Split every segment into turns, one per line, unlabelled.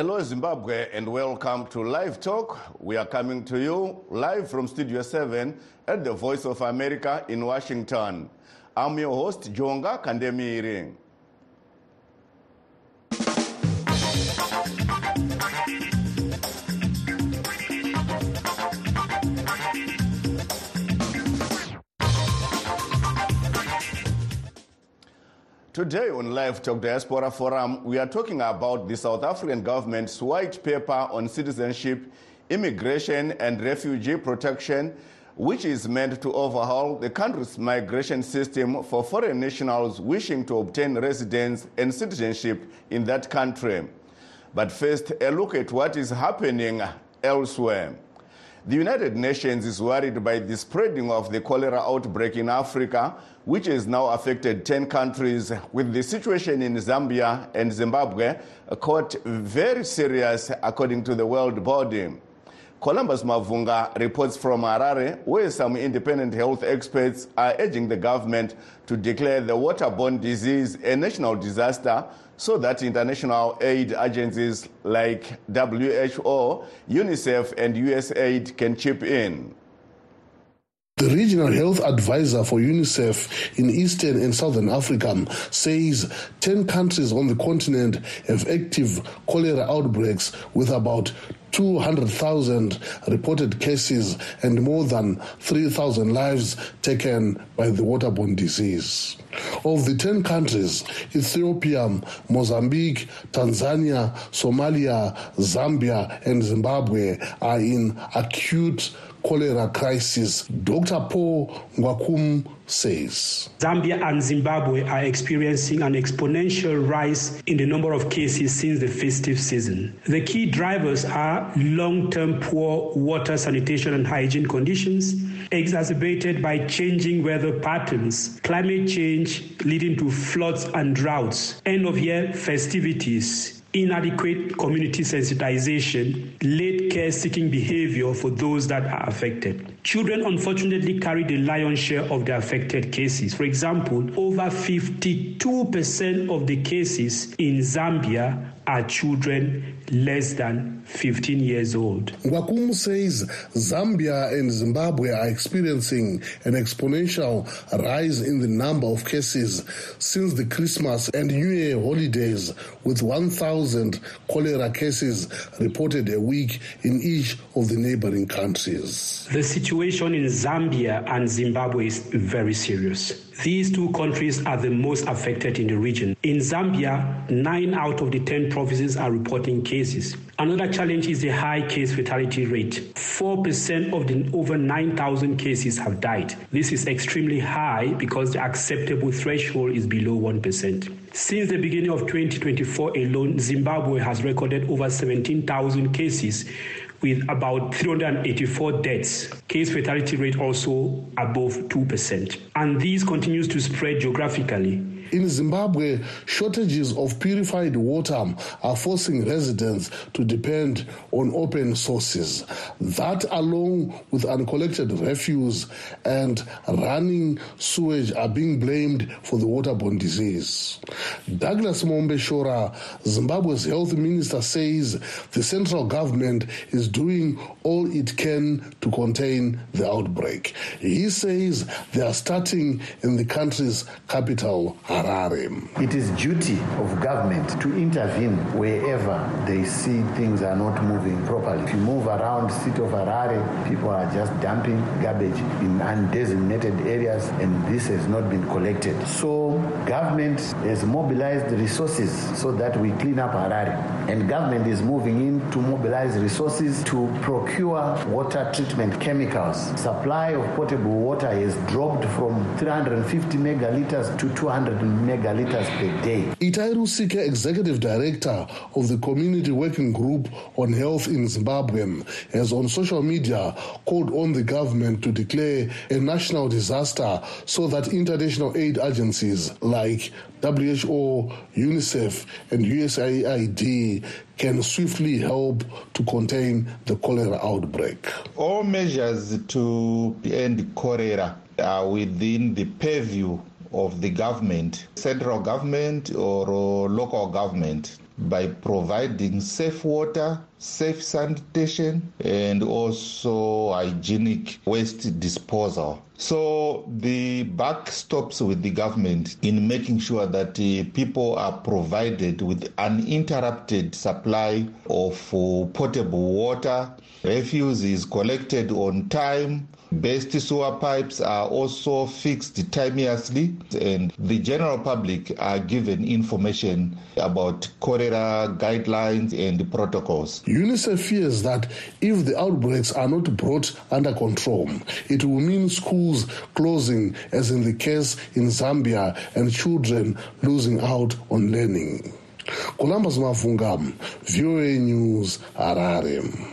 Hello, Zimbabwe, and welcome to Live Talk. We are coming to you live from Studio 7 at the Voice of America in Washington. I'm your host, Jonga Kandemiri. Today on Live Talk Diaspora Forum, we are talking about the South African government's white paper on citizenship, immigration, and refugee protection, which is meant to overhaul the country's migration system for foreign nationals wishing to obtain residence and citizenship in that country. But first, a look at what is happening elsewhere. The United Nations is worried by the spreading of the cholera outbreak in Africa, which has now affected 10 countries, with the situation in Zambia and Zimbabwe uh, caught very serious, according to the World Body. Columbus Mavhunga reports from Harare, where some independent health experts are urging the government to declare the waterborne disease a national disaster so that international aid agencies like WHO, UNICEF, and USAID can chip in.
The regional health advisor for UNICEF in Eastern and Southern Africa says 10 countries on the continent have active cholera outbreaks with about 200,000 reported cases and more than 3,000 lives taken by the waterborne disease. Of the 10 countries, Ethiopia, Mozambique, Tanzania, Somalia, Zambia, and Zimbabwe are in acute cholera crisis. Dr. Paul Ngwakum says.
Zambia and Zimbabwe are experiencing an exponential rise in the number of cases since the festive season. The key drivers are long term poor water, sanitation, and hygiene conditions, exacerbated by changing weather patterns, climate change leading to floods and droughts, end of year festivities, inadequate community sensitization, late care seeking behavior for those that are affected. Children unfortunately carry the lion's share of the affected cases. For example, over 52% of the cases in Zambia are children less than 15 years old.
Ngwakum says Zambia and Zimbabwe are experiencing an exponential rise in the number of cases since the Christmas and New Year holidays, with 1,000 cholera cases reported a week in each of the neighboring countries.
The situation in Zambia and Zimbabwe is very serious. These two countries are the most affected in the region. In Zambia, nine out of the 10 provinces are reporting cases. Another challenge is the high case fatality rate. 4% of the over 9,000 cases have died. This is extremely high because the acceptable threshold is below 1%. Since the beginning of 2024 alone, Zimbabwe has recorded over 17,000 cases with about 384 deaths. Case fatality rate also above 2%. And this continues to spread geographically.
In Zimbabwe, shortages of purified water are forcing residents to depend on open sources. That, along with uncollected refuse and running sewage, are being blamed for the waterborne disease. Douglas Mombeshora, Zimbabwe's health minister, says the central government is doing all it can to contain the outbreak. He says they are starting in the country's capital, Harare.
It is duty of government to intervene wherever they see things are not moving properly. If you move around city of Harare, people are just dumping garbage in undesignated areas and this has not been collected. So government has mobilized resources so that we clean up Harare. And government is moving in to mobilize resources to procure water treatment chemicals. Supply of potable water has dropped from 350 megaliters to 200 megaliters per day.
Itai Rusike, executive director of the Community Working Group on Health in Zimbabwe, has on social media called on the government to declare a national disaster so that international aid agencies like WHO, UNICEF, and USAID can swiftly help to contain the cholera outbreak.
All measures to end cholera are within the purview of the government, central government or local government. by providing safe water, safe sanitation, and also hygienic waste disposal. So the buck stops with the government in making sure that uh, people are provided with uninterrupted supply of uh, potable water. Refuse is collected on time Best sewer pipes are also fixed timeously, and the general public are given information about cholera guidelines and protocols.
UNICEF fears that if the outbreaks are not brought under control, it will mean schools closing, as in the case in Zambia, and children losing out on learning. Columbus Mavhunga, VOA News, Harare.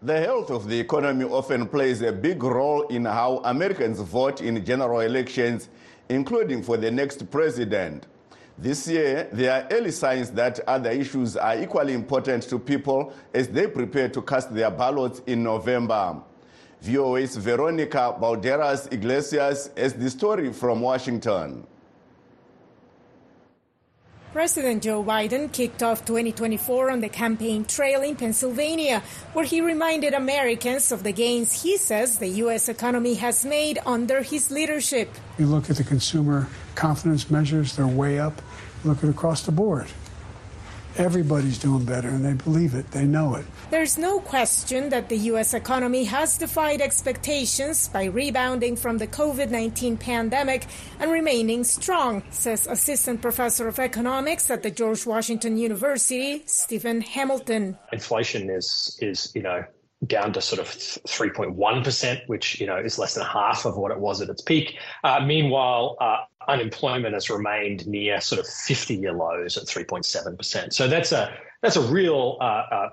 The health of the economy often plays a big role in how Americans vote in general elections, including for the next president. This year, there are early signs that other issues are equally important to people as they prepare to cast their ballots in November. VOA's Veronica Balderas Iglesias has the story from Washington.
President Joe Biden kicked off 2024 on the campaign trail in Pennsylvania, where he reminded Americans of the gains he says the U.S. economy has made under his leadership.
You look at the consumer confidence measures, they're way up. Look at across the board. Everybody's doing better, and they believe it, they know it.
There's no question that the U.S. economy has defied expectations by rebounding from the COVID 19 pandemic and remaining strong, says Assistant Professor of Economics at the George Washington University, Stephen Hamilton.
Inflation is, is you know, down to sort of 3.1%, which, you know, is less than half of what it was at its peak. Uh, meanwhile, uh, unemployment has remained near sort of 50 year lows at 3.7%. So that's a, that's a real, uh, uh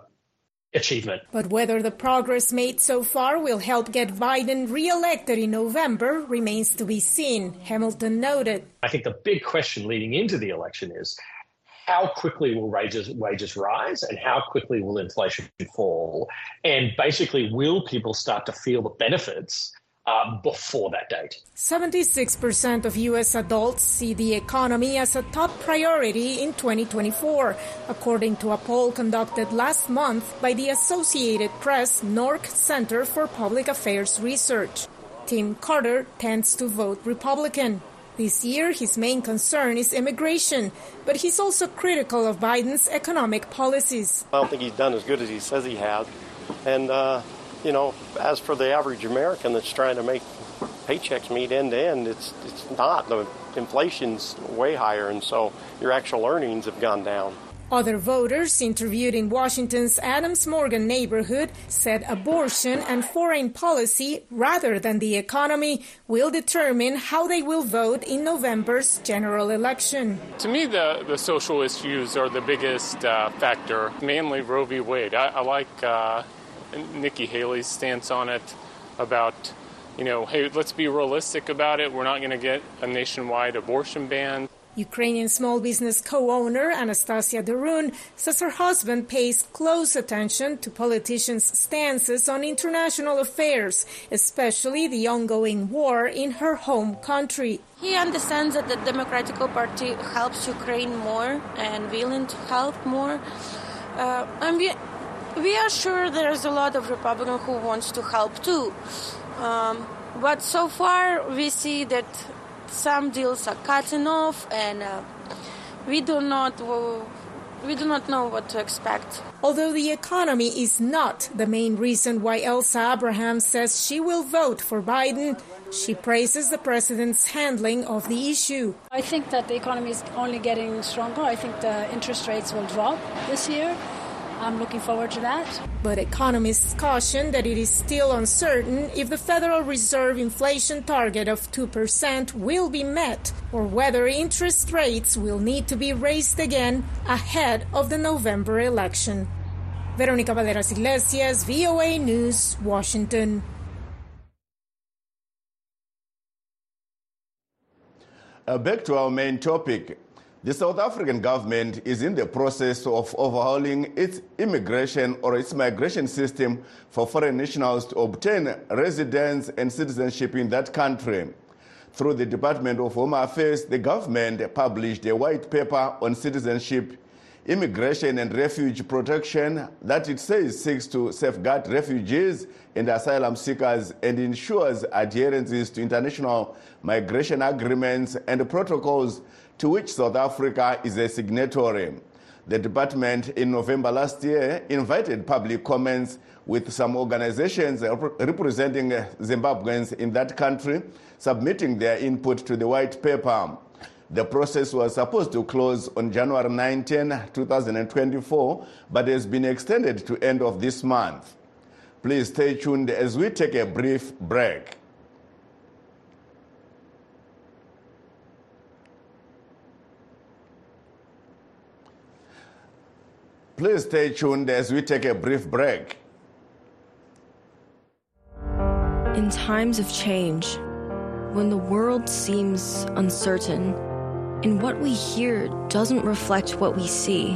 achievement.
But whether the progress made so far will help get Biden reelected in November remains to be seen, Hamilton noted.
I think the big question leading into the election is how quickly will wages, wages rise and how quickly will inflation fall? And basically, will people start to feel the benefits uh, before that date.
76% of U.S. adults see the economy as a top priority in 2024, according to a poll conducted last month by the Associated Press NORC Center for Public Affairs Research. Tim Carter tends to vote Republican. This year, his main concern is immigration, but he's also critical of Biden's economic policies.
I don't think he's done as good as he says he has. And uh, you know, as for the average American that's trying to make paychecks meet end to end, it's it's not. The inflation's way higher, and so your actual earnings have gone down.
Other voters interviewed in Washington's Adams Morgan neighborhood said abortion and foreign policy, rather than the economy, will determine how they will vote in November's general election.
To me, the, the social issues are the biggest uh, factor, mainly Roe v. Wade. I, I like uh, Nikki Haley's stance on it about, you know, hey, let's be realistic about it. We're not going to get a nationwide abortion ban.
Ukrainian small business co-owner Anastasia Derun says her husband pays close attention to politicians' stances on international affairs, especially the ongoing war in her home country.
He understands that the Democratic Party helps Ukraine more and willing to help more. Uh, and we, we are sure there's a lot of Republican who wants to help too. Um, but so far, we see that some deals are cutting off, and uh, we do not. We do not know what to expect.
Although the economy is not the main reason why Elsa Abraham says she will vote for Biden, she praises the president's handling of the issue.
I think that the economy is only getting stronger. I think the interest rates will drop this year. I'm looking forward to that.
But economists caution that it is still uncertain if the Federal Reserve inflation target of 2% will be met or whether interest rates will need to be raised again ahead of the November election. Veronica Balderas Iglesias, VOA News, Washington.
Uh, back to our main topic. The South African government is in the process of overhauling its immigration or its migration system for foreign nationals to obtain residence and citizenship in that country. Through the Department of Home Affairs, the government published a white paper on citizenship Immigration and Refugee Protection that it says seeks to safeguard refugees and asylum seekers and ensures adherences to international migration agreements and protocols to which South Africa is a signatory. The department in November last year invited public comments with some organizations representing Zimbabweans in that country submitting their input to the white paper. The process was supposed to close on January 19, 2024, but has been extended to end of this month. Please stay tuned as we take a brief break. Please stay tuned as we take a brief break.
In times of change, when the world seems uncertain and what we hear doesn't reflect what we see,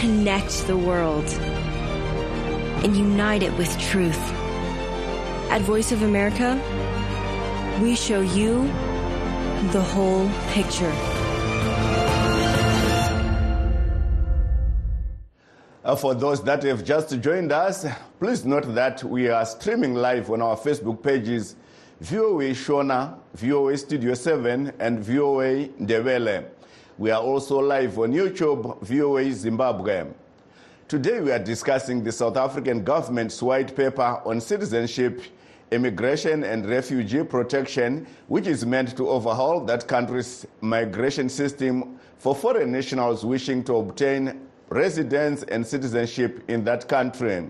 Connect the world and unite it with truth. At Voice of America, we show you the whole picture.
Uh, for those that have just joined us, please note that we are streaming live on our Facebook pages VOA Shona, VOA Studio 7, and VOA Ndebele. We are also live on YouTube, VOA Zimbabwe. Today we are discussing the South African government's white paper on citizenship, immigration, and refugee protection, which is meant to overhaul that country's migration system for foreign nationals wishing to obtain residence and citizenship in that country.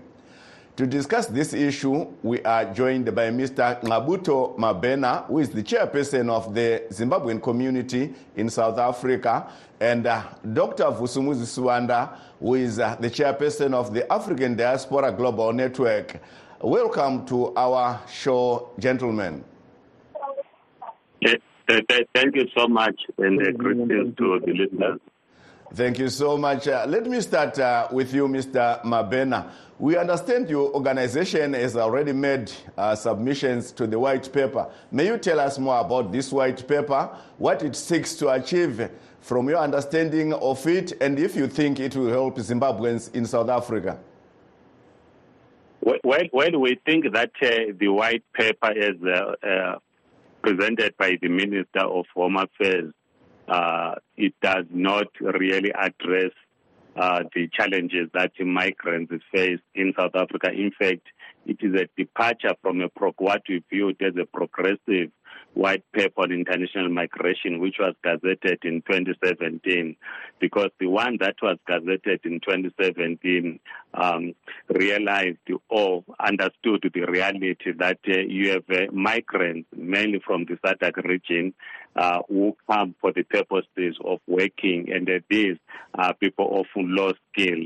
To discuss this issue, we are joined by Mr. Ngqabutho Mabhena, who is the chairperson of the Zimbabwean community in South Africa, and uh, Dr. Vusumuzi Sibanda, who is uh, the chairperson of the African Diaspora Global Network. Welcome to our show, gentlemen.
Thank you so much, and uh, greetings to the listeners.
Thank you so much. Uh, let me start uh, with you, Mr. Mabhena. We understand your organization has already made uh, submissions to the white paper. May you tell us more about this white paper, what it seeks to achieve from your understanding of it, and if you think it will help Zimbabweans in South Africa?
Well, well we think that uh, the white paper is uh, uh, presented by the Minister of Home Affairs uh, it does not really address uh, the challenges that migrants face in South Africa. In fact, it is a departure from a what we viewed as a progressive white paper on international migration, which was gazetted in 2017, because the one that was gazetted in 2017 um, realized or understood the reality that uh, you have uh, migrants, mainly from the SADC region, uh, who come for the purposes of working, and uh, these are people of low skill.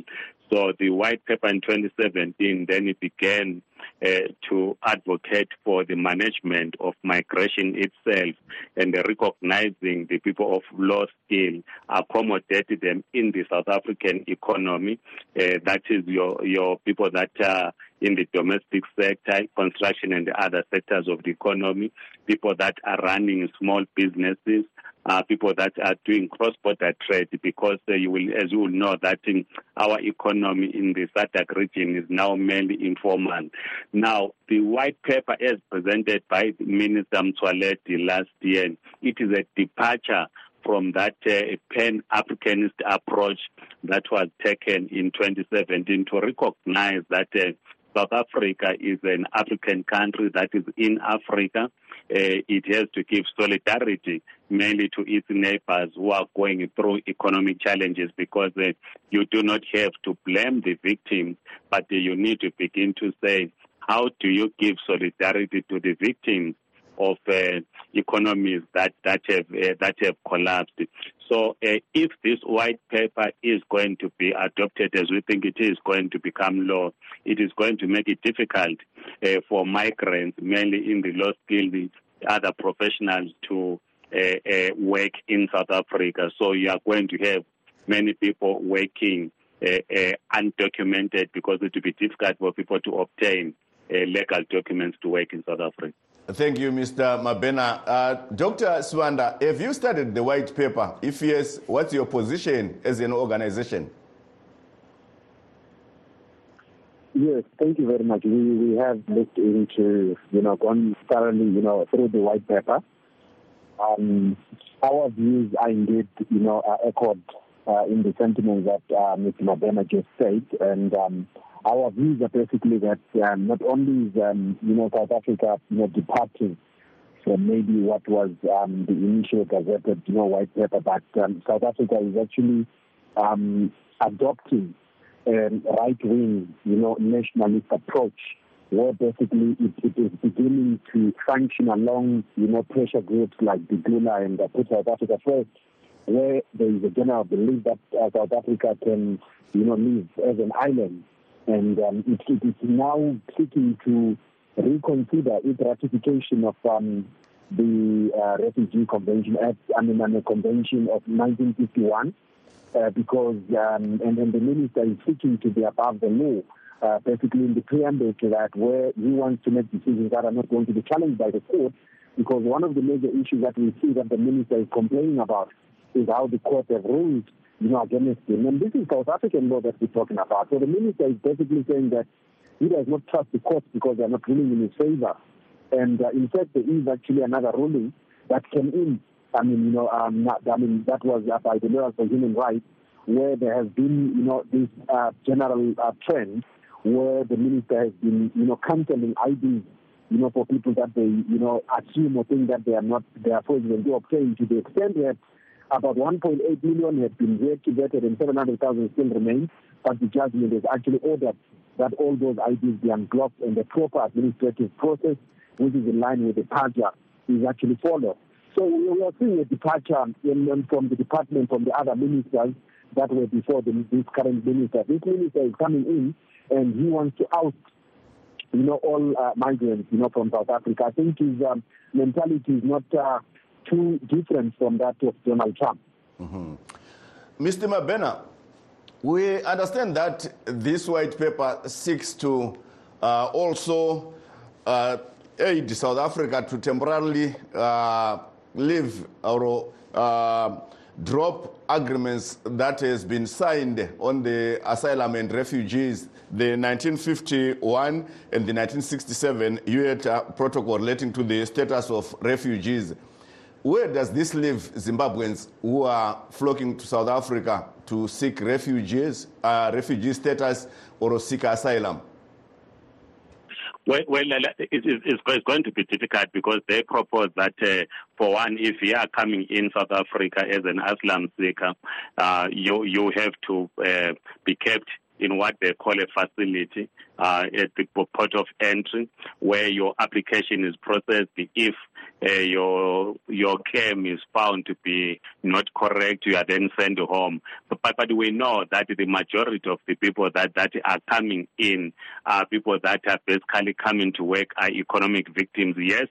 So the white paper in 2017, then it began uh, to advocate for the management of migration itself and recognizing the people of low skill, accommodate them in the South African economy. Uh, that is your your people that are in the domestic sector, construction and the other sectors of the economy, people that are running small businesses, uh, people that are doing cross-border trade because uh, you will, as you will know, that in our economy in the SADC region is now mainly informal. Now, the white paper as presented by Minister Motsoaledi last year, it is a departure from that uh, pan-Africanist approach that was taken in 2017 to recognize that uh, South Africa is an African country that is in Africa. Uh, it has to give solidarity mainly to its neighbors who are going through economic challenges because uh, you do not have to blame the victims, but uh, you need to begin to say, how do you give solidarity to the victims of uh, economies that that have uh, that have collapsed. So, uh, if this white paper is going to be adopted as we think it is going to become law, it is going to make it difficult uh, for migrants, mainly in the low skilled other professionals, to uh, uh, work in South Africa. So, you are going to have many people working uh, uh, undocumented because it will be difficult for people to obtain legal documents to work in South Africa.
Thank you, Mr. Mabhena. Uh, Dr. Sibanda, have you studied the white paper? If yes, what's your position as an organization?
Yes, thank you very much. We we have looked into, you know, gone thoroughly, you know, through the white paper. Um, our views are indeed, you know, echoed uh, in the sentiments that uh, Mr. Mabhena just said, and um, our views are basically that um, not only is um, you know South Africa you know departing from maybe what was um, the initial gazetted you know white paper, but um, South Africa is actually um, adopting a right wing you know nationalist approach where basically it, it is beginning to function along you know pressure groups like Dudula and the Put South Africa First, where there is a general belief that uh, South Africa can you know live as an island and um, it, it is now seeking to reconsider its ratification of um, the uh, Refugee Convention Act, I mean, the Convention of 1951, uh, because, um, and, and the minister is seeking to be above the law, uh, basically in the preamble to that, where he wants to make decisions that are not going to be challenged by the court, because one of the major issues that we see that the minister is complaining about is how the court have ruled you know, against him. And this is South African law that we're talking about. So the minister is basically saying that he does not trust the courts because they are not ruling in his favor. And uh, in fact, there is actually another ruling that came in. I mean, you know, um, not, I mean, that was uh, by the Lawyers for Human Rights, where there has been, you know, this uh, general uh, trend where the minister has been, you know, cancelling IDs, you know, for people that they, you know, assume or think that they are not, they are fraudulent to obtain to the extent that about 1.8 million have been reactivated and 700,000 still remain, but the judgment has actually ordered that all those IDs be unblocked and the proper administrative process, which is in line with the PAJA, is actually followed. So we are seeing a departure in, from the department, from the other ministers that were before the, this current minister. This minister is coming in and he wants to out you know, all uh, migrants, you know, from South Africa. I think his um, mentality is not uh, too different from that of Donald Trump.
Mm-hmm. Mr. Mabhena, we understand that this white paper seeks to uh, also uh, aid South Africa to temporarily uh, leave or uh, drop agreements that has been signed on the asylum and refugees, the 1951 and the 1967 UN protocol relating to the status of refugees. Where does this leave Zimbabweans who are flocking to South Africa to seek refugees, uh, refugee status, or seek asylum?
Well, well it's going to be difficult because they propose that, uh, for one, if you are coming in South Africa as an asylum seeker, uh, you you have to uh, be kept in what they call a facility uh, at the port of entry, where your application is processed. If uh, your your claim is found to be not correct, you are then sent home. But, but we know that the majority of the people that, that are coming in are people that are basically coming to work are economic victims. Yes,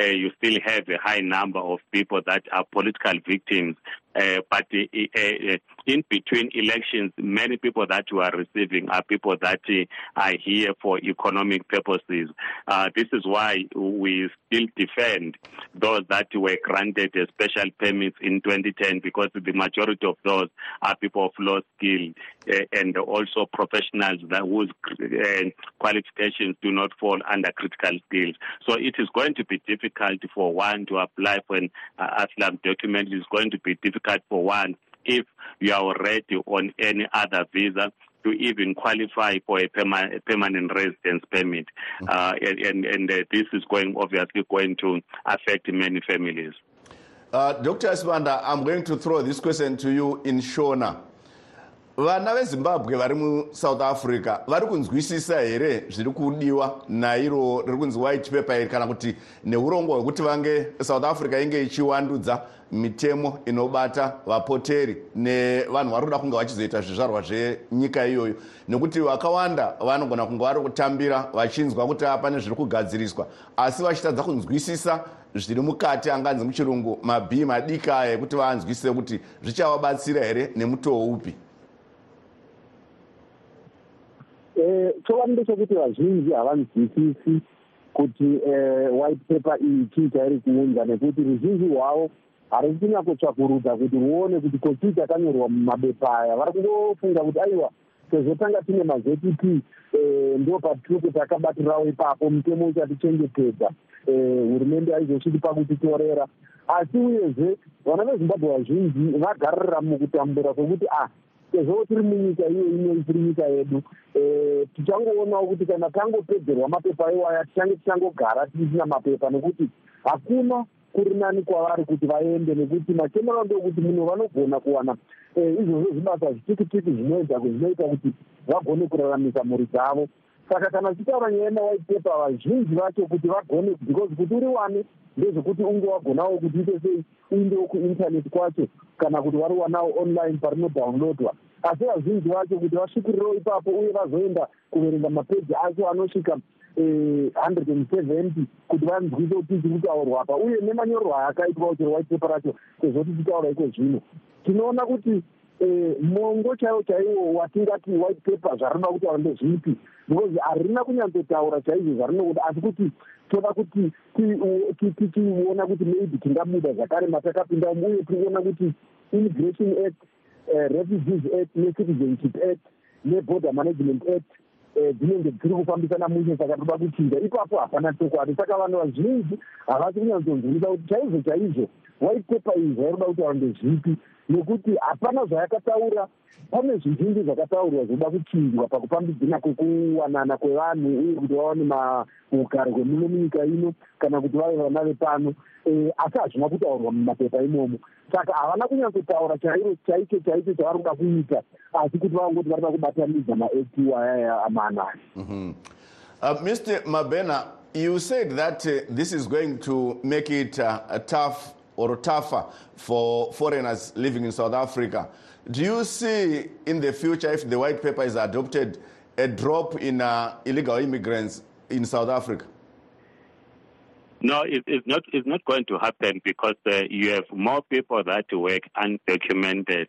uh, you still have a high number of people that are political victims. Uh, but uh, uh in between elections, many people that you are receiving are people that uh, are here for economic purposes. Uh, this is why we still defend those that were granted special permits in 2010 because the majority of those are people of low skill and also professionals that whose qualifications do not fall under critical skills. So it is going to be difficult for one to apply for an uh, asylum document. It's going to be difficult for one if you are already on any other visa to even qualify for a, perma- a permanent residence permit. Mm-hmm. Uh, and and, and uh, this is going obviously going to affect many families.
Uh, Dr. Sibanda, I'm going to throw this question to you in Shona. Vana vezimbabwe vari musouth africa vari kunzwisisa here zviri kudiwa nairo riri kunzi white paper iri kana kuti neurongwa hwekuti vange south africa inge ichiwandudza mitemo inobata vapoteri nevanhu vari kuda kunge vachizoita zvizvarwa zvenyika iyoyo. Nekuti vakawanda vanogona kunge vari kutambira vachinzwa kuti pane zviri kugadziriswa asi vachitadza kunzwisisa zviri mukati anganzi muchirungu mabhii madiki aya ekuti vanzwisise kuti zvichavabatsira here nemutoo upi
chokwadi ndechekuti vazhinji havanzwisisi kuti eh, white paper iyi chii chairi kuunza nekuti ruzhinji rwavo harisi kunyatsotsvakurudza kuti ruone kuti kochii chakanyorwa mumabepa aya. Vari kungofunga kuti aiwa sezvo tanga tine mazpt eh, ndo patiri takabatirawo ipapo mutemo uchatichengetedza hurumende aizochiti pakutitorera asi uyezve vana vezimbabwe vazhinji vagarira mukutambura kwekuti ah sezvo tiri munyika iyo inoi tiri nyika yedu tichangoonawo kuti kana tangopedzerwa mapepa iwaya tichange tichangogara tisina mapepa nekuti hakuna kuri nani kwavari kuti vaende nekuti machemero ndokuti munhu vanogona kuwana izvozvo zvibasa zvitikitiki zvinoita zvinoita kuti vagone kuraramisa mhuri dzavo saka kana tichitaura nyaya yemawhite paper vazhinji vacho kuti vagone because kuti uri wane ndezvekuti unge wagonawo kuti ite sei uindewo kuintaneti kwacho kana kuti vari wanawo online parinodownloadwa. Asi vazhinji vacho kuti vasvikirirewo ipapo uye vazoenda kuverenga mapeji acho anosvika hundred and seventy kuti vanzwise kuti chiri kutaurwa apa. Uye nemanyorerwo ayakaitwa chero white paper racho sezvo tichitaura iko zvino. Tinoona kuti mongo chaiwo chaiwo watingati white paper zvarinoda kutaura ndezvipi because harina kunyatsotaura chaizvo zvarinokuda asi kuti toda kuti tiona kuti maybe tingabuda zvakare matakapinda uye tikuona kuti immigration act refugees act necitizenship act neborder management act dzinenge dziri kufambisana mushe saka toda kuchinja. Ipapo hapana chokwadi. Saka vanhu vazhinji havasi kunyatsonzwisa kuti chaizvo chaizvo white paper iyi zvairoda kutaura ndezvipi? Nekuti hapana zvayakataura. Pane zvizhinji zvakataurwa zvoda kuchinjwa pakufambidzina kwekuwanana kwevanhu uye kuti vaone ugaro hwemuno munyika ino kana kuti vave vana vepano. Asi hazvina kutaurwa mumapepa imomo saka havana kunyatsotaura chaicho chaicho kuita asi kuti maacti ayaya amanani
uh, mr mabhena you said that uh, this is going to make it uh, tough or tougher for foreigners living in South Africa. Do you see in the future, if the white paper is adopted, a drop in uh, illegal immigrants in South Africa?
No, it, it's not. It's not going to happen because uh, you have more people that work undocumented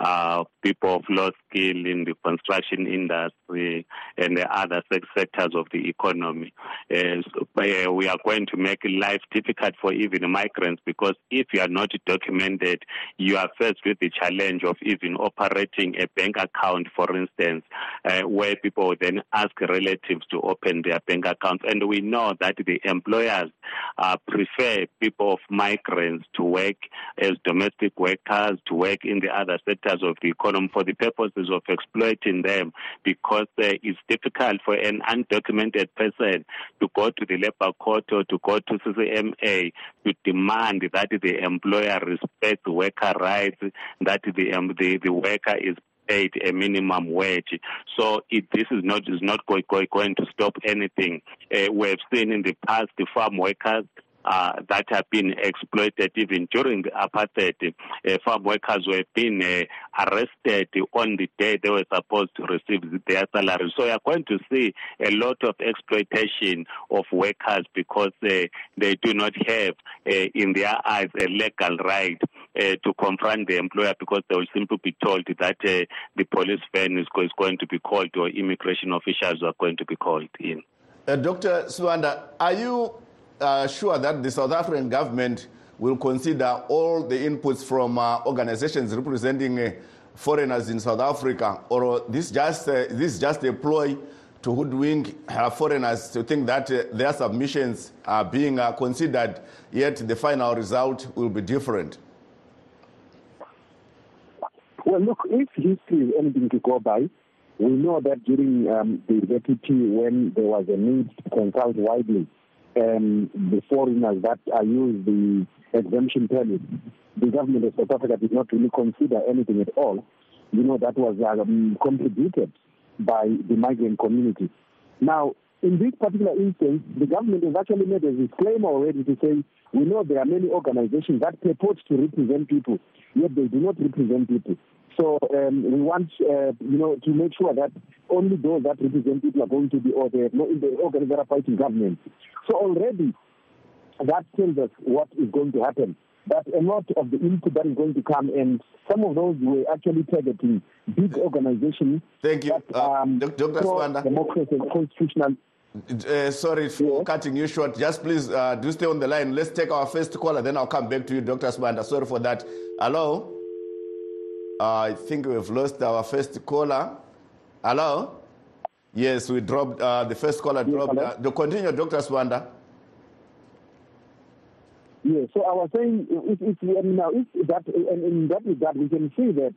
uh, people of low skill in the construction industry and the other sectors of the economy. Uh, so, we are going to make life difficult for even migrants because if you are not documented, you are faced with the challenge of even operating a bank account, for instance, uh, where people then ask relatives to open their bank accounts. And we know that the employers uh, prefer people of migrants to work as domestic workers, to work in the other sectors of the economy for the purposes of exploiting them because uh, it's difficult for an undocumented person to go to the labor court or to go to CCMA to demand that the employer respects worker rights, that the, um, the, the worker is paid a minimum wage. So it, this is not is not going, going to stop anything. Uh, we have seen in the past the farm workers uh, that have been exploited even during apartheid. Uh, farm workers were being uh, arrested on the day they were supposed to receive their salary. So you are going to see a lot of exploitation of workers because they do not have, in their eyes, a legal right to confront the employer because they will simply be told that the police van is, going to be called or immigration officials are going to be called in.
Dr. Sibanda, are you uh, sure that the South African government will consider all the inputs from uh, organizations representing uh, foreigners in South Africa, or this just this is just a ploy to hoodwink foreigners to think that their submissions are being considered, yet the final result will be different?
Well, look, if history is anything to go by, we know that during um, the ZEP, when there was a need to consult widely um, the foreigners that are used the exemption permit, the government of South Africa did not really consider anything at all. you know, that was um, contributed by the migrant community. Now, in this particular instance, the government has actually made a disclaimer already to say, we know there are many organizations that purport to represent people, yet they do not represent people. So um, we want, uh, you know, to make sure that only those that represent people are going to be, or the, in the organizations that are fighting government. So already, that tells us what is going to happen. That a lot of the input that is going to come, and some of those were actually targeting big organizations.
Thank you,
that, um,
uh, Dr. Sibanda.
Democracy and constitutional
uh, sorry for cutting you short. Just please uh, do stay on the line. Let's take our first caller, then I'll come back to you, Dr. Sibanda. Sorry for that. Hello? I think we've lost our first caller. Hello? Yes, we dropped, uh, the first caller dropped. Uh, to continue, Dr. Sibanda.
Yes. so I was saying, if, if, I mean, now, if that, and in that regard, we can see that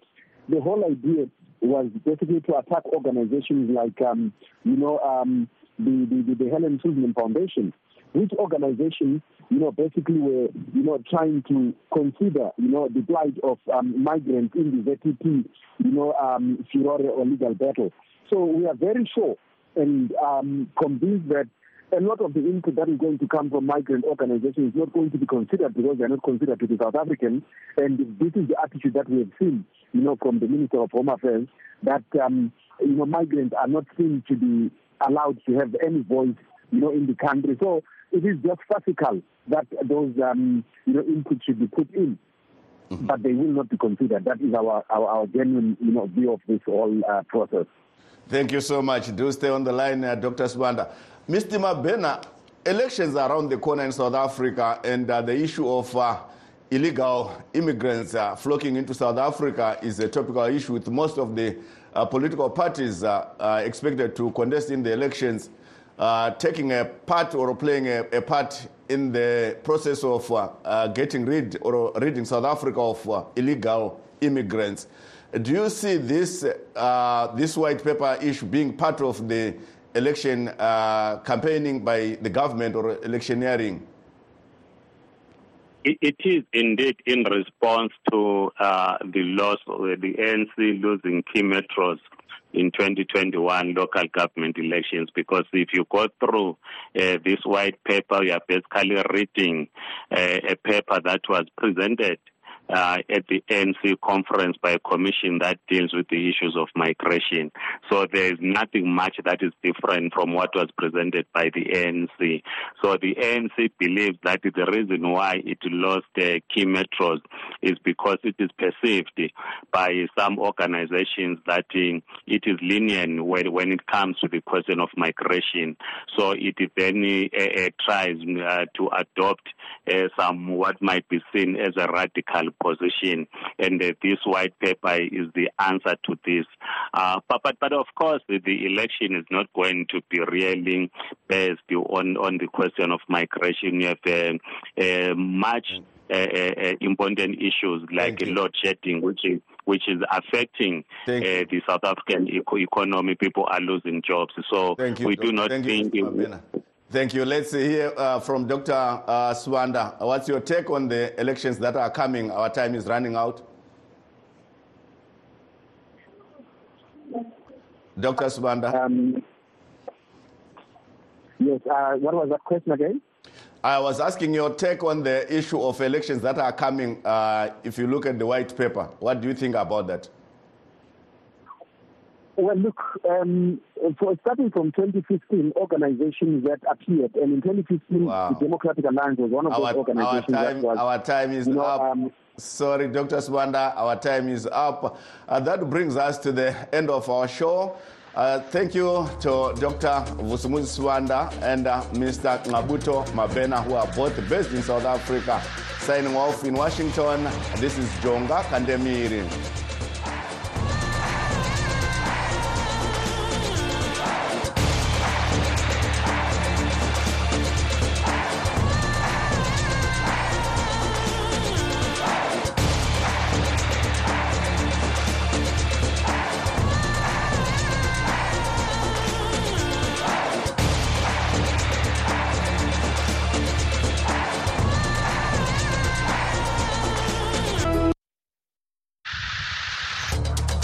the whole idea was basically to attack organizations like, um, you know, um, the, the, the, Helen Suzman Foundation, which organization, you know, basically were, you know, trying to consider, you know, the plight of um, migrants in the ZEP, you know, um, furore or legal battle. So we are very sure and um, convinced that a lot of the input that is going to come from migrant organizations is not going to be considered because they are not considered to be South African. And this is the attitude that we have seen, you know, from the Minister of Home Affairs, that, um, you know, migrants are not seen to be allowed to have any voice, you know, in the country. So it is just farcical that those, um, you know, input should be put in. Mm-hmm. But they will not be considered. That is our, our, our genuine, you know, view of this whole uh, process.
Thank you so much. Do stay on the line, uh, Dr. Sibanda. Mr. Mabhena, elections are around the corner in South Africa, and uh, the issue of uh, illegal immigrants uh, flocking into South Africa is a topical issue with most of the uh, political parties uh, expected to contest in the elections Uh, taking a part or playing a, a, part in the process of uh, uh, getting rid or ridding South Africa of illegal immigrants. Do you see this, this white paper issue being part of the election uh, campaigning by the government or electioneering?
It, it is indeed in response to uh, the loss of the ANC losing key metros in 2021 local government elections because if you go through uh, this white paper, you are basically reading uh, a paper that was presented uh, at the ANC conference by a commission that deals with the issues of migration. So there is nothing much that is different from what was presented by the ANC. So the ANC believes that the reason why it lost uh, key metros is because it is perceived by some organizations that uh, it is lenient when, when it comes to the question of migration. So it then uh, uh, tries uh, to adopt uh, some what might be seen as a radical position, and uh, this white paper is the answer to this. Uh, but, but, but of course, the, election is not going to be really based on, on the question of migration. You have uh, uh much uh, uh, important issues like load shedding, which is which is affecting the South African eco- economy. People are losing jobs, so we do not
Thank
think.
You, Thank you. Let's hear uh, from Dr. Uh, Sibanda. What's your take on the elections that are coming? Our time is running out. Dr. Sibanda. Um,
yes, uh, what was that question again?
I was asking your take on the issue of elections that are coming. Uh, if you look at the white paper, what do you think about that?
Well, look, um, for starting from 2015, organizations that appeared, and in 2015, wow. the Democratic Alliance was one of our, those organizations
our time,
was,
Our time is know, up. Um, Sorry, Dr. Sibanda, our time is up. Uh, that brings us to the end of our show. Uh, thank you to Dr. Vusumuzi Sibanda and uh, Mr. Ngqabutho Mabhena, who are both based in South Africa. Signing off in Washington, this is Jonga Kandemiri.